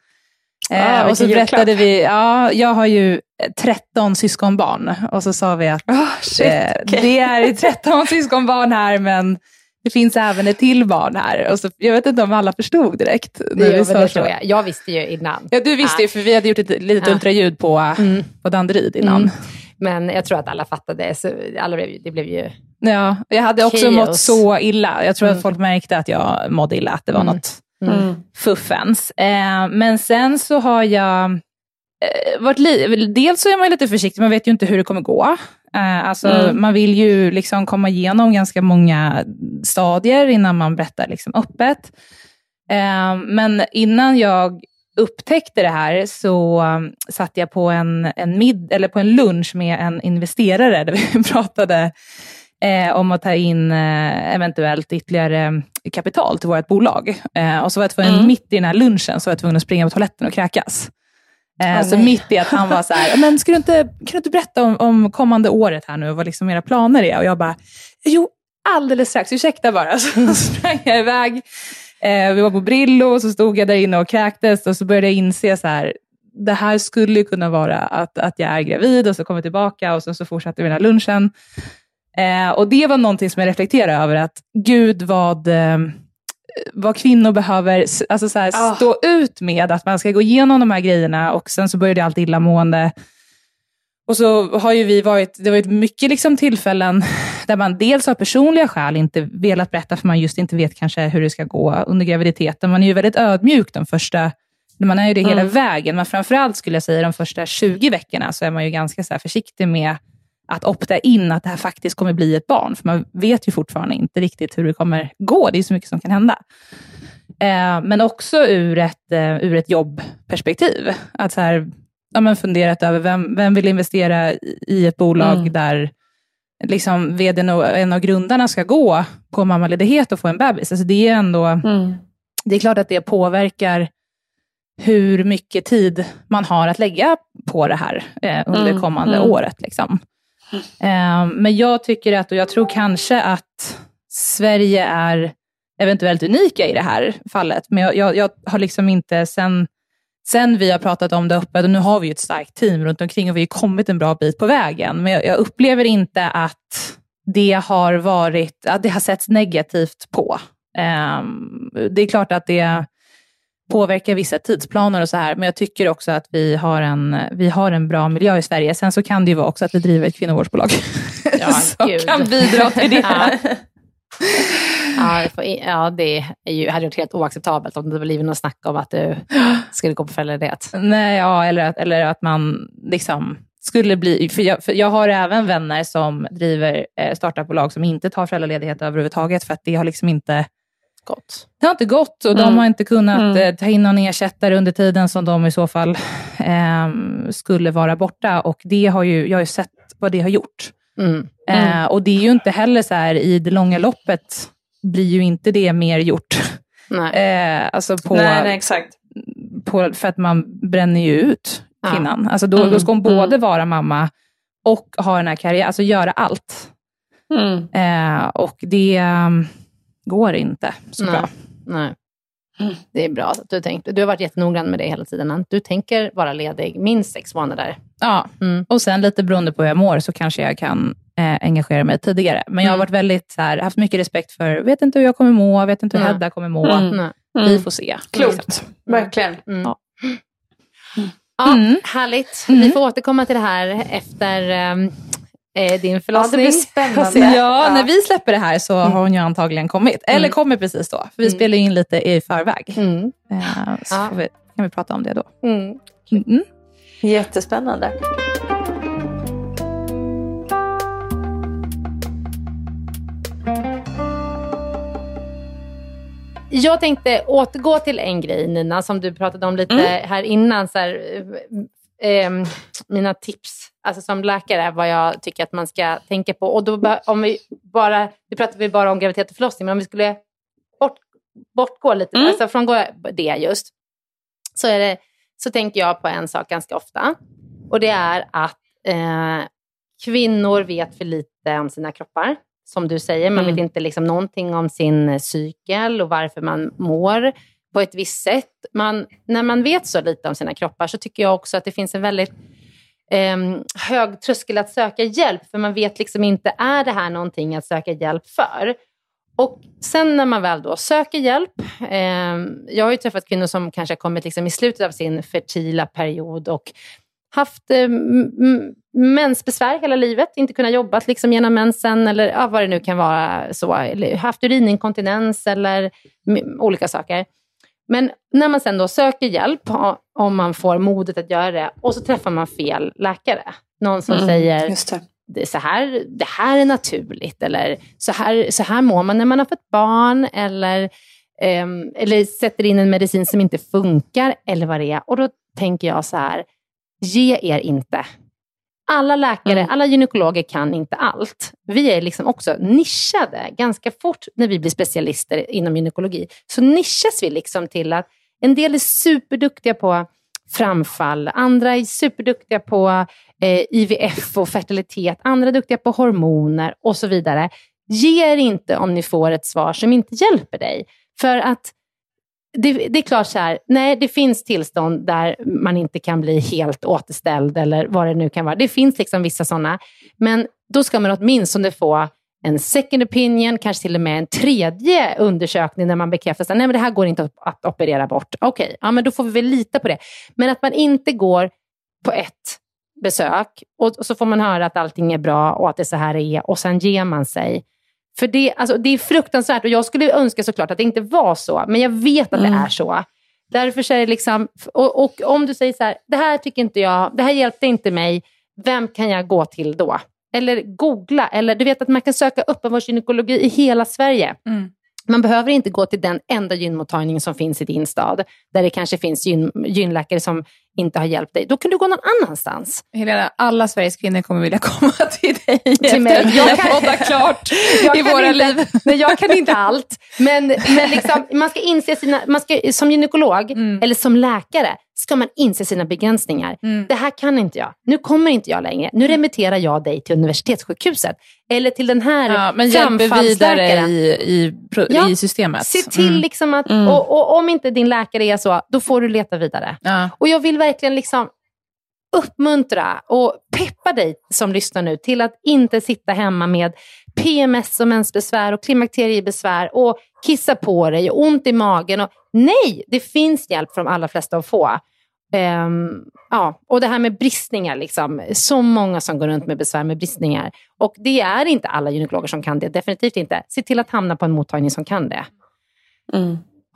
Eh, Ah, och så berättade julklapp. vi, ja, jag har ju 13 syskonbarn och så sa vi att Oh, shit, eh, det är 13 syskonbarn här men det finns även ett till barn här. Och så, jag vet inte om alla förstod direkt. När gör vi det tror jag. Jag visste ju innan. Ja, du visste Ja. ju, för vi hade gjort ett litet Ja. ultraljud på, Mm. på Danderyd innan. Mm. Men jag tror att alla fattade. Så alla blev, det blev ju... Ja, jag hade också Chaos. mått så illa. Jag tror Mm. att folk märkte att jag mådde illa, att det var Mm. något Mm. fuffens. Eh, men sen så har jag varit li- dels så är man lite försiktig, man vet ju inte hur det kommer gå. Eh, alltså, Mm. Man vill ju liksom komma igenom ganska många stadier innan man berättar liksom öppet. Eh, men innan jag upptäckte det här så um, satt jag på en, en, mid, eller på en lunch med en investerare där vi pratade eh, om att ta in eh, eventuellt ytterligare kapital till vårt bolag. Eh, och så var jag tvungen, Mm. mitt i den här lunchen, så var jag tvungen att springa på toaletten och kräkas. Eh, Åh, så nej. mitt i att han var så här, men ska du inte, kan du inte berätta om, om kommande året här nu och vad liksom era planer är? Och jag bara, jo, alldeles strax, ursäkta bara. Så sprang jag iväg. Eh, vi var på Brillo och så stod jag där inne och kräktes och så började jag inse så här, det här skulle kunna vara att, att jag är gravid och så kommer jag tillbaka och sen så fortsatte vi den här lunchen. Eh, och det var någonting som jag reflekterade över, att gud vad, eh, vad kvinnor behöver alltså så här, Ah. stå ut med, att man ska gå igenom de här grejerna och sen så börjar det allt illamående. Och så har ju vi varit, det har varit mycket liksom tillfällen där man dels av personliga skäl inte velat berätta, för man just inte vet kanske hur det ska gå under graviditeten. Man är ju väldigt ödmjuk de första, man är ju det hela Mm. vägen, men framförallt skulle jag säga de första 20 veckorna så är man ju ganska så försiktig med att opta in att det här faktiskt kommer bli ett barn, för man vet ju fortfarande inte riktigt hur det kommer gå. Det är så mycket som kan hända. Eh, men också ur ett, eh, ur ett jobbperspektiv. Att så här, ja, men funderat över vem, vem vill investera i- ett bolag Mm. där liksom vdn och en av grundarna ska gå på mammaledighet och få en bebis. Alltså det är ändå, Mm. det är klart att det påverkar hur mycket tid man har att lägga på det här eh, under Mm, kommande mm. året. Liksom. Eh, men jag tycker att, och jag tror kanske att Sverige är eventuellt unika i det här fallet, men jag, jag, jag har liksom inte sen Sen vi har pratat om det öppet, och nu har vi ju ett starkt team runt omkring och vi har kommit en bra bit på vägen, men jag, jag upplever inte att det har varit, att det har setts negativt på. Um, det är klart att det påverkar vissa tidsplaner och så här, men jag tycker också att vi har en, vi har en bra miljö i Sverige. Sen så kan det ju vara också att vi driver ett kvinnovårdsbolag Ja, gud. kan bidra till det. Ja. Ja, det får- ja, det är ju, hade varit helt oacceptabelt om det blivit något snack om att du skulle gå på föräldraledighet. Nej, ja, eller, att, eller att man liksom skulle bli... För jag, för jag har även vänner som driver eh, startupbolag som inte tar föräldraledighet överhuvudtaget, för att det har liksom inte gått. Det har inte gått och de Mm. har inte kunnat Mm. eh, ta in någon ersättare under tiden som de i så fall ehm, skulle vara borta. Och det har ju, jag har ju sett vad det har gjort. Mm. Eh, och det är ju inte heller så här, i det långa loppet blir ju inte det mer gjort. Nej. Eh, alltså på, Nej, nej, exakt. på, för att man bränner ju ut Ja. kvinnan. Alltså då, Mm, då ska hon mm. både vara mamma och ha den här karriären, alltså göra allt. Mm. Eh, och det um, går inte så Nej. bra. Nej. Det är bra att du tänkte. Du har varit jättenoggrann med det hela tiden. Du tänker vara ledig minst sex månader. Ja, Mm. och sen lite beroende på hur jag mår så kanske jag kan eh, engagera mig tidigare. Men jag har Mm. varit väldigt så här, haft mycket respekt för, vet inte hur jag kommer må, vet inte hur Nej. Hedda kommer må. Mm. Vi Mm. får se. Klokt. Verkligen. Mm. Ja. Ja, Mm. Härligt. Mm. Vi får återkomma till det här efter ehm, eh, din förlossning. blir spännande. Får se. Ja, Ja. när vi släpper det här så har hon ju antagligen kommit. Eller Mm. kommer precis då. För vi Mm. spelar in lite i förväg. Mm. Eh, så Ja. vi, kan vi prata om det då. Mm. Mm. Jättespännande. Jag tänkte återgå till en grej, Nina, som du pratade om lite här innan. Så här, eh, mina tips alltså som läkare, vad jag tycker att man ska tänka på. Och då, om vi bara, nu pratar vi bara om graviditet och förlossning, men om vi skulle bort, bortgå lite, Mm. alltså från det just, så, är det, så tänker jag på en sak ganska ofta. Och det är att eh, kvinnor vet för lite om sina kroppar. Som du säger, man Mm. vet inte liksom någonting om sin cykel och varför man mår på ett visst sätt. Man, när man vet så lite om sina kroppar så tycker jag också att det finns en väldigt eh, hög tröskel att söka hjälp, för man vet liksom inte, är det här någonting att söka hjälp för? Och sen när man väl då söker hjälp, eh, jag har ju träffat kvinnor som kanske har kommit liksom i slutet av sin fertila period och haft eh, m- mensbesvär hela livet, inte kunnat jobba liksom genom mensen eller ja, vad det nu kan vara, så, eller haft urininkontinens eller m- olika saker. Men när man sen då söker hjälp, om man får modet att göra det, och så träffar man fel läkare. Någon som Mm, säger, så här, det här är naturligt, eller så här, så här mår man när man har fått barn, eller, ehm, eller sätter in en medicin som inte funkar, eller vad det är. Och då tänker jag så här, ge er inte. Alla läkare, alla gynekologer kan inte allt. Vi är liksom också nischade ganska fort när vi blir specialister inom gynekologi. Så nischas vi liksom till att en del är superduktiga på framfall, andra är superduktiga på eh, IVF och fertilitet, andra är duktiga på hormoner och så vidare. Ge er inte om ni får ett svar som inte hjälper dig. För att det, det är klart så här, nej det finns tillstånd där man inte kan bli helt återställd eller vad det nu kan vara. Det finns liksom vissa sådana. Men då ska man åtminstone få en second opinion, kanske till och med en tredje undersökning när man bekräftar att nej men det här går inte att, att operera bort. Okej, ja, men då får vi väl lita på det. Men att man inte går på ett besök och, och så får man höra att allting är bra och att det är så här det är och sen ger man sig. För det, alltså, det är fruktansvärt och jag skulle önska såklart att det inte var så, men jag vet att det är så. Därför är det liksom, och, och om du säger så här, det här tycker inte jag, det här hjälpte inte mig, vem kan jag gå till då? Eller googla, eller du vet att man kan söka öppenvårdsgynekologi i hela Sverige. Man behöver inte gå till den enda gynmottagningen som finns i din stad, där det kanske finns gyn, gynläkare som inte har hjälpt dig. Då kan du gå någon annanstans. Helena, alla Sveriges kvinnor kommer vilja komma till dig Till mig. efter Jag kan- har poddat klart Jag i våra inte, liv. Nej, jag kan inte allt. Men, men liksom, man ska inse sina, man ska, som gynekolog Mm. eller som läkare ska man inse sina begränsningar. Mm. Det här kan inte jag. Nu kommer inte jag längre. Nu remitterar jag dig till universitetssjukhuset. Eller till den här Ja, men hjälper vidare i, i, Ja, i systemet. Se till Mm. liksom att, och, och om inte din läkare är så, då får du leta vidare. Ja. Och jag vill verkligen liksom uppmuntra och peppa dig som lyssnar nu till att inte sitta hemma med PMS och mensbesvär och klimakteriebesvär och kissa på dig och ont i magen. Och, nej, det finns hjälp för de allra flesta att få. Ehm, ja, och det här med bristningar, liksom. så många som går runt med besvär med bristningar. Och det är inte alla gynekologer som kan det, definitivt inte. Se till att hamna på en mottagning som kan det.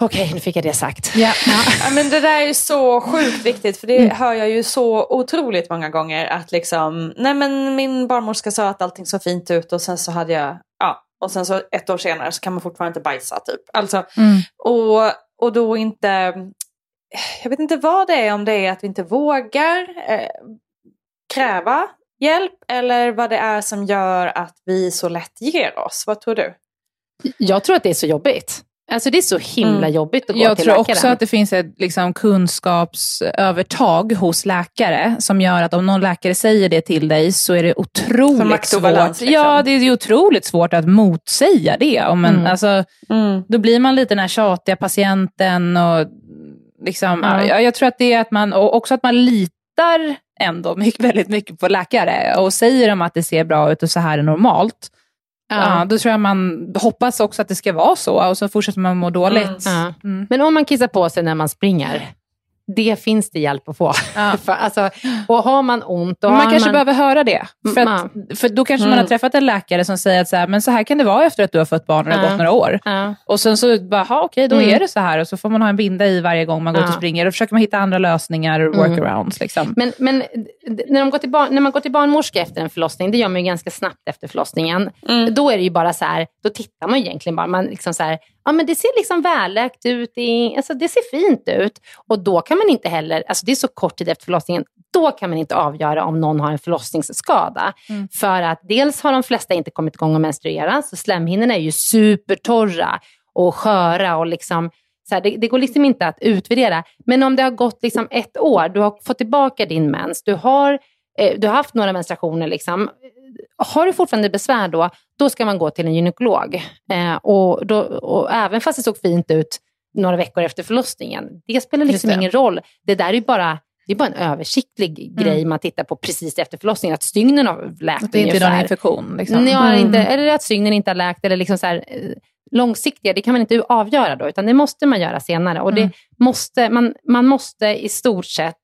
Okej, nu fick jag det sagt. Ja. Ja, men det där är så sjukt viktigt för det Mm. hör jag ju så otroligt många gånger att liksom, nej men min barnmorska sa att allting såg fint ut och sen så hade jag, ja, och sen så ett år senare så kan man fortfarande inte bajsa typ. Alltså, Mm. och, och då inte, jag vet inte vad det är, om det är att vi inte vågar eh, kräva hjälp eller vad det är som gör att vi så lätt ger oss. Vad tror du? Jag tror att det är så jobbigt. Alltså det är så himla Mm. jobbigt att gå Jag till tror läkaren. också att det finns ett liksom, kunskapsövertag hos läkare som gör att om någon läkare säger det till dig så är det otroligt svårt. balans, liksom. Ja, det är otroligt svårt att motsäga det. Om en, Mm. alltså, Då blir man lite den här tjatiga patienten. Och liksom, Ja. ja. jag tror att det är att man, och också att man litar ändå mycket, väldigt mycket på läkare och säger dem att det ser bra ut och så här är normalt. Ja. då tror jag man hoppas också att det ska vara så och så fortsätter man må dåligt. Ja. Mm. Men om man kissar på sig när man springer, det finns det hjälp att få. Ja. för, alltså, och har man ont, då Men man har kanske man... behöver höra det. För, Mm, att, för då kanske man har Mm. träffat en läkare som säger att så här, men så här kan det vara efter att du har fått barn och det har Ja. gått några år. Ja. Och sen så bara, okej då Mm. är det så här. Och så får man ha en binda i varje gång man går ut och springer. Och försöker man hitta andra lösningar, Mm. workarounds. Liksom. Men, men när, de går till barn, när man går till barnmorska efter en förlossning, det gör man ju ganska snabbt efter förlossningen, då är det ju bara så här, då tittar man ju egentligen bara, man liksom så här, ja men det ser liksom välläkt ut, det, alltså, det ser fint ut. Och då kan man inte heller, alltså det är så kort tid efter förlossningen, då kan man inte avgöra om någon har en förlossningsskada. Mm. För att dels har de flesta inte kommit igång och menstruera, så slemhinnorna är ju supertorra och sköra och liksom så här, det, det går liksom inte att utvärdera. Men om det har gått liksom ett år, du har fått tillbaka din mens, du har, eh, du har haft några menstruationer, liksom, har du fortfarande besvär då, då ska man gå till en gynekolog. Eh, och, då, och även fast det såg fint ut några veckor efter förlossningen, det spelar liksom det. ingen roll. Det där är bara, det är bara en översiktlig grej man tittar på precis efter förlossningen, att stygnen har läkt Att det inte är någon ungefär. infektion. Liksom. Ja, Mm. inte, eller att stygnen inte har läkt. Eller liksom så här, eh, långsiktiga, det kan man inte avgöra då, utan det måste man göra senare. Och Mm. det måste, man, man måste i stort sett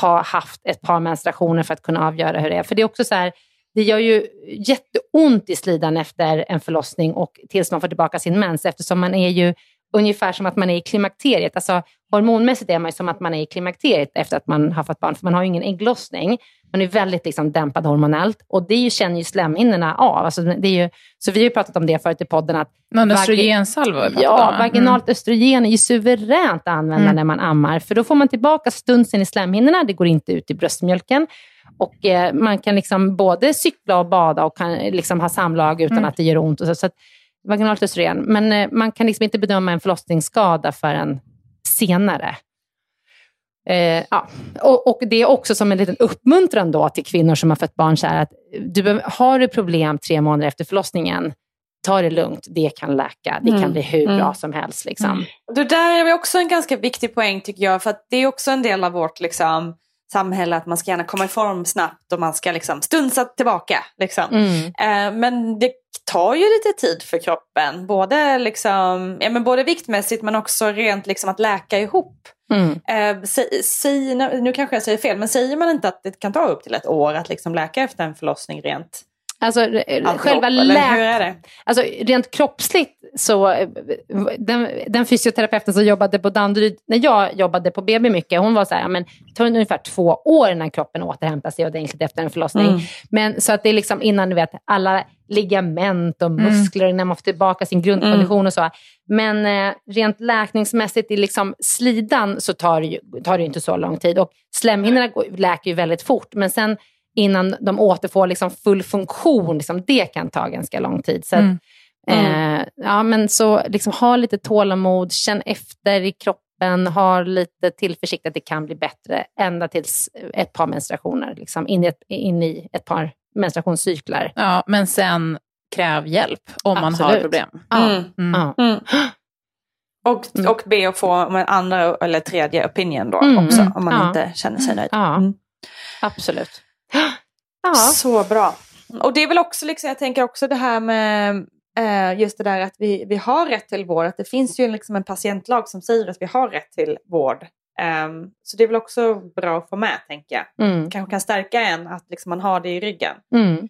ha haft ett par menstruationer för att kunna avgöra hur det är. För det är också så här, det gör ju jätteont i slidan efter en förlossning och tills man får tillbaka sin mens eftersom man är ju ungefär som att man är i klimakteriet. Alltså, hormonmässigt är man ju som att man är i klimakteriet efter att man har fått barn, för man har ju ingen ägglossning. Man är väldigt liksom, dämpad hormonellt och det ju, känner ju slemhinnorna av. Alltså, det är ju, så vi har ju pratat om det förut i podden. Att Någon östrogensalva Ja, om. vaginalt östrogen är ju suveränt att använda Mm. när man ammar. För då får man tillbaka stunsen i slemhinnorna, det går inte ut i bröstmjölken. Och eh, man kan liksom både cykla och bada och kan liksom ha samlag utan Mm. att det gör ont. Och så, så att, vaginalt östrogen. Men eh, man kan liksom inte bedöma en förlossningsskada förrän senare. Eh, ja. och, och det är också som en liten uppmuntran då till kvinnor som har fött barn, så att du, har du problem tre månader efter förlossningen, ta det lugnt, det kan läka, det kan Mm. bli hur Mm. bra som helst. Liksom. Det där är också en ganska viktig poäng tycker jag. För det är också en del av vårt liksom, samhälle att man ska gärna komma i form snabbt och man ska liksom stunsa tillbaka. Liksom. Mm. Eh, men det tar ju lite tid för kroppen. Både, liksom, ja, men både viktmässigt men också rent liksom, att läka ihop. Mm. Eh, säg, säg, nu nu kanske jag säger fel, men säger man inte att det kan ta upp till ett år att liksom läka efter en förlossning rent? Alltså, eh, alltihop, själva är det? Alltså, rent kroppsligt så, eh, den, den fysioterapeuten som jobbade på Danderyd, när jag jobbade på BB mycket, hon var så här, men det tar ungefär två år innan kroppen återhämtar sig ordentligt efter en förlossning. Mm. Men så att det är liksom innan du vet alla ligament och muskler, innan man får tillbaka sin grundkondition och så. Men eh, rent läkningsmässigt i liksom slidan så tar det ju tar det inte så lång tid. Och slemhinnorna går- läker ju väldigt fort, men sen innan de återfår liksom full funktion, liksom, det kan ta ganska lång tid. Så att, Mm. Eh, ja, men så liksom, ha lite tålamod, känn efter i kroppen, ha lite tillförsikt att det kan bli bättre ända tills ett par menstruationer, liksom, in, i ett, in i ett par menstruationscyklar. Ja, men sen kräv hjälp om man har Absolut. problem. Mm. Mm. Ja. Mm. Och, och be att få en andra eller tredje opinion då Mm, också, mm. om man Ja. inte känner sig nöjd. Ja. Mm. Absolut. Ja. Så bra. Och det är väl också, liksom, jag tänker också det här med eh, just det där att vi, vi har rätt till vård. Att det finns ju liksom en patientlag som säger att vi har rätt till vård. Ehm, så det är väl också bra att få med, tänker jag. Mm. Kanske kan stärka en att liksom man har det i ryggen. Mm.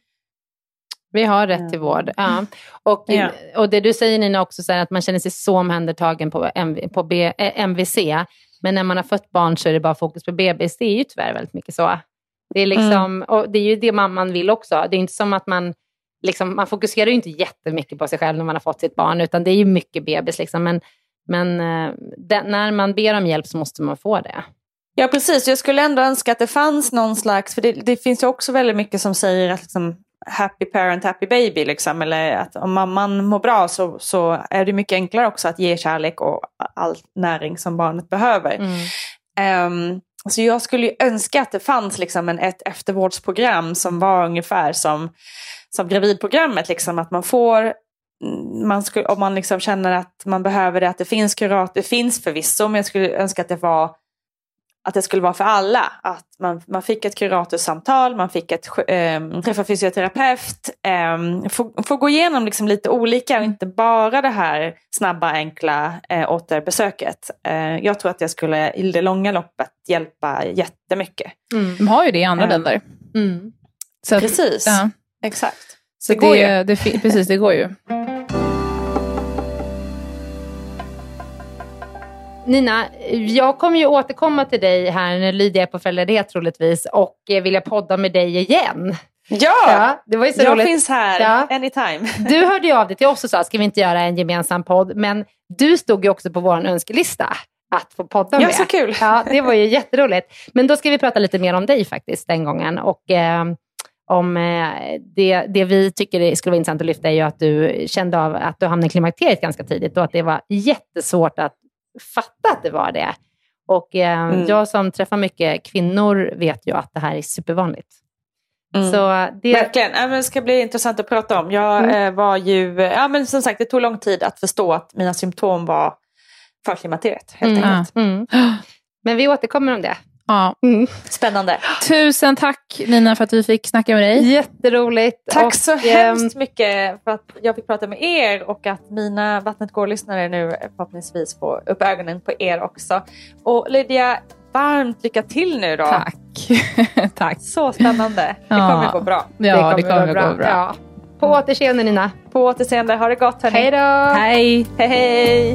Vi har rätt till vård. Ja. Och, Ja. och det du säger Nina också, så här, att man känner sig så omhändertagen på, MV, på B, eh, MVC. Men när man har fött barn så är det bara fokus på bebis. Det är ju tyvärr väldigt mycket så. Det är, liksom, och det är ju det mamman vill också. Det är inte som att man, liksom, man fokuserar ju inte jättemycket på sig själv när man har fått sitt barn, utan det är ju mycket bebis. Liksom. Men, men eh, det, när man ber om hjälp så måste man få det. Ja precis, jag skulle ändå önska att det fanns någon slags, för det, det finns ju också väldigt mycket som säger att liksom, happy parent, happy baby. Liksom, eller att om mamman mår bra så, så är det mycket enklare också att ge kärlek och all näring som barnet behöver. Ehm, så jag skulle ju önska att det fanns liksom en, ett eftervårdsprogram som var ungefär som, som gravidprogrammet. Liksom, att man får, mm, man skulle, om man liksom känner att man behöver det, att det finns kurator, det finns förvisso, men jag skulle önska att det var att det skulle vara för alla. Att man, man fick ett kuratorsamtal, man fick ett, ähm, träffa fysioterapeut, ähm, få, få gå igenom liksom lite olika och inte bara det här snabba, enkla äh, återbesöket. Äh, jag tror att det skulle i det långa loppet hjälpa jättemycket. De har ju det i andra Ja. länder. Mm. Så att- Precis, Ja. exakt. Så Det går det, ju. det, precis, det går ju. Nina, jag kommer ju återkomma till dig här när Lydia är på föräldraledighet troligtvis och eh, vilja podda med dig igen. Ja, det var ju så jag roligt. finns här Ja. anytime. Du hörde ju av dig till oss och sa, ska vi inte göra en gemensam podd? Men du stod ju också på vår önskelista att få podda Ja, med. så kul. Ja, det var ju jätteroligt. Men då ska vi prata lite mer om dig faktiskt den gången. Och eh, om eh, det, det vi tycker skulle vara intressant att lyfta är ju att du kände av att du hamnade i klimakteriet ganska tidigt och att det var jättesvårt att fatta att det var det. Och eh, Mm. jag som träffar mycket kvinnor vet ju att det här är supervanligt. Mm. Så det, Verkligen, det ska bli intressant att prata om. Jag Mm. eh, var ju, ja men som sagt det tog lång tid att förstå att mina symptom var för klimakteriet helt Mm. enkelt. Mm. Men vi återkommer om det. Ja. Spännande. Tusen tack Nina för att vi fick snacka med dig. Jätteroligt. Tack Och, så ehm, hemskt mycket för att jag fick prata med er och att mina Vattnet går-lyssnare nu förhoppningsvis får upp ögonen på er också. Och Lydia, varmt lycka till nu då. Tack. tack. Så spännande. Det Ja. kommer gå bra. Ja, det kommer gå bra. Ja. På återseende Nina. På återseende, ha det gott hörni. Hej då! Hej. Hej hej!